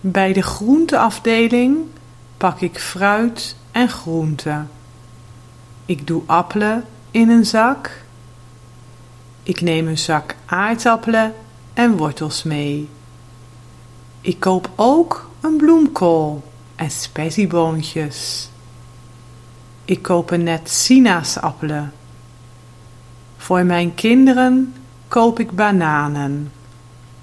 Bij de groenteafdeling pak ik fruit en groente. Ik doe appelen in een zak. Ik neem een zak aardappelen en wortels mee. Ik koop ook een bloemkool en spessieboontjes. Ik koop een net sinaasappelen. Voor mijn kinderen koop ik bananen.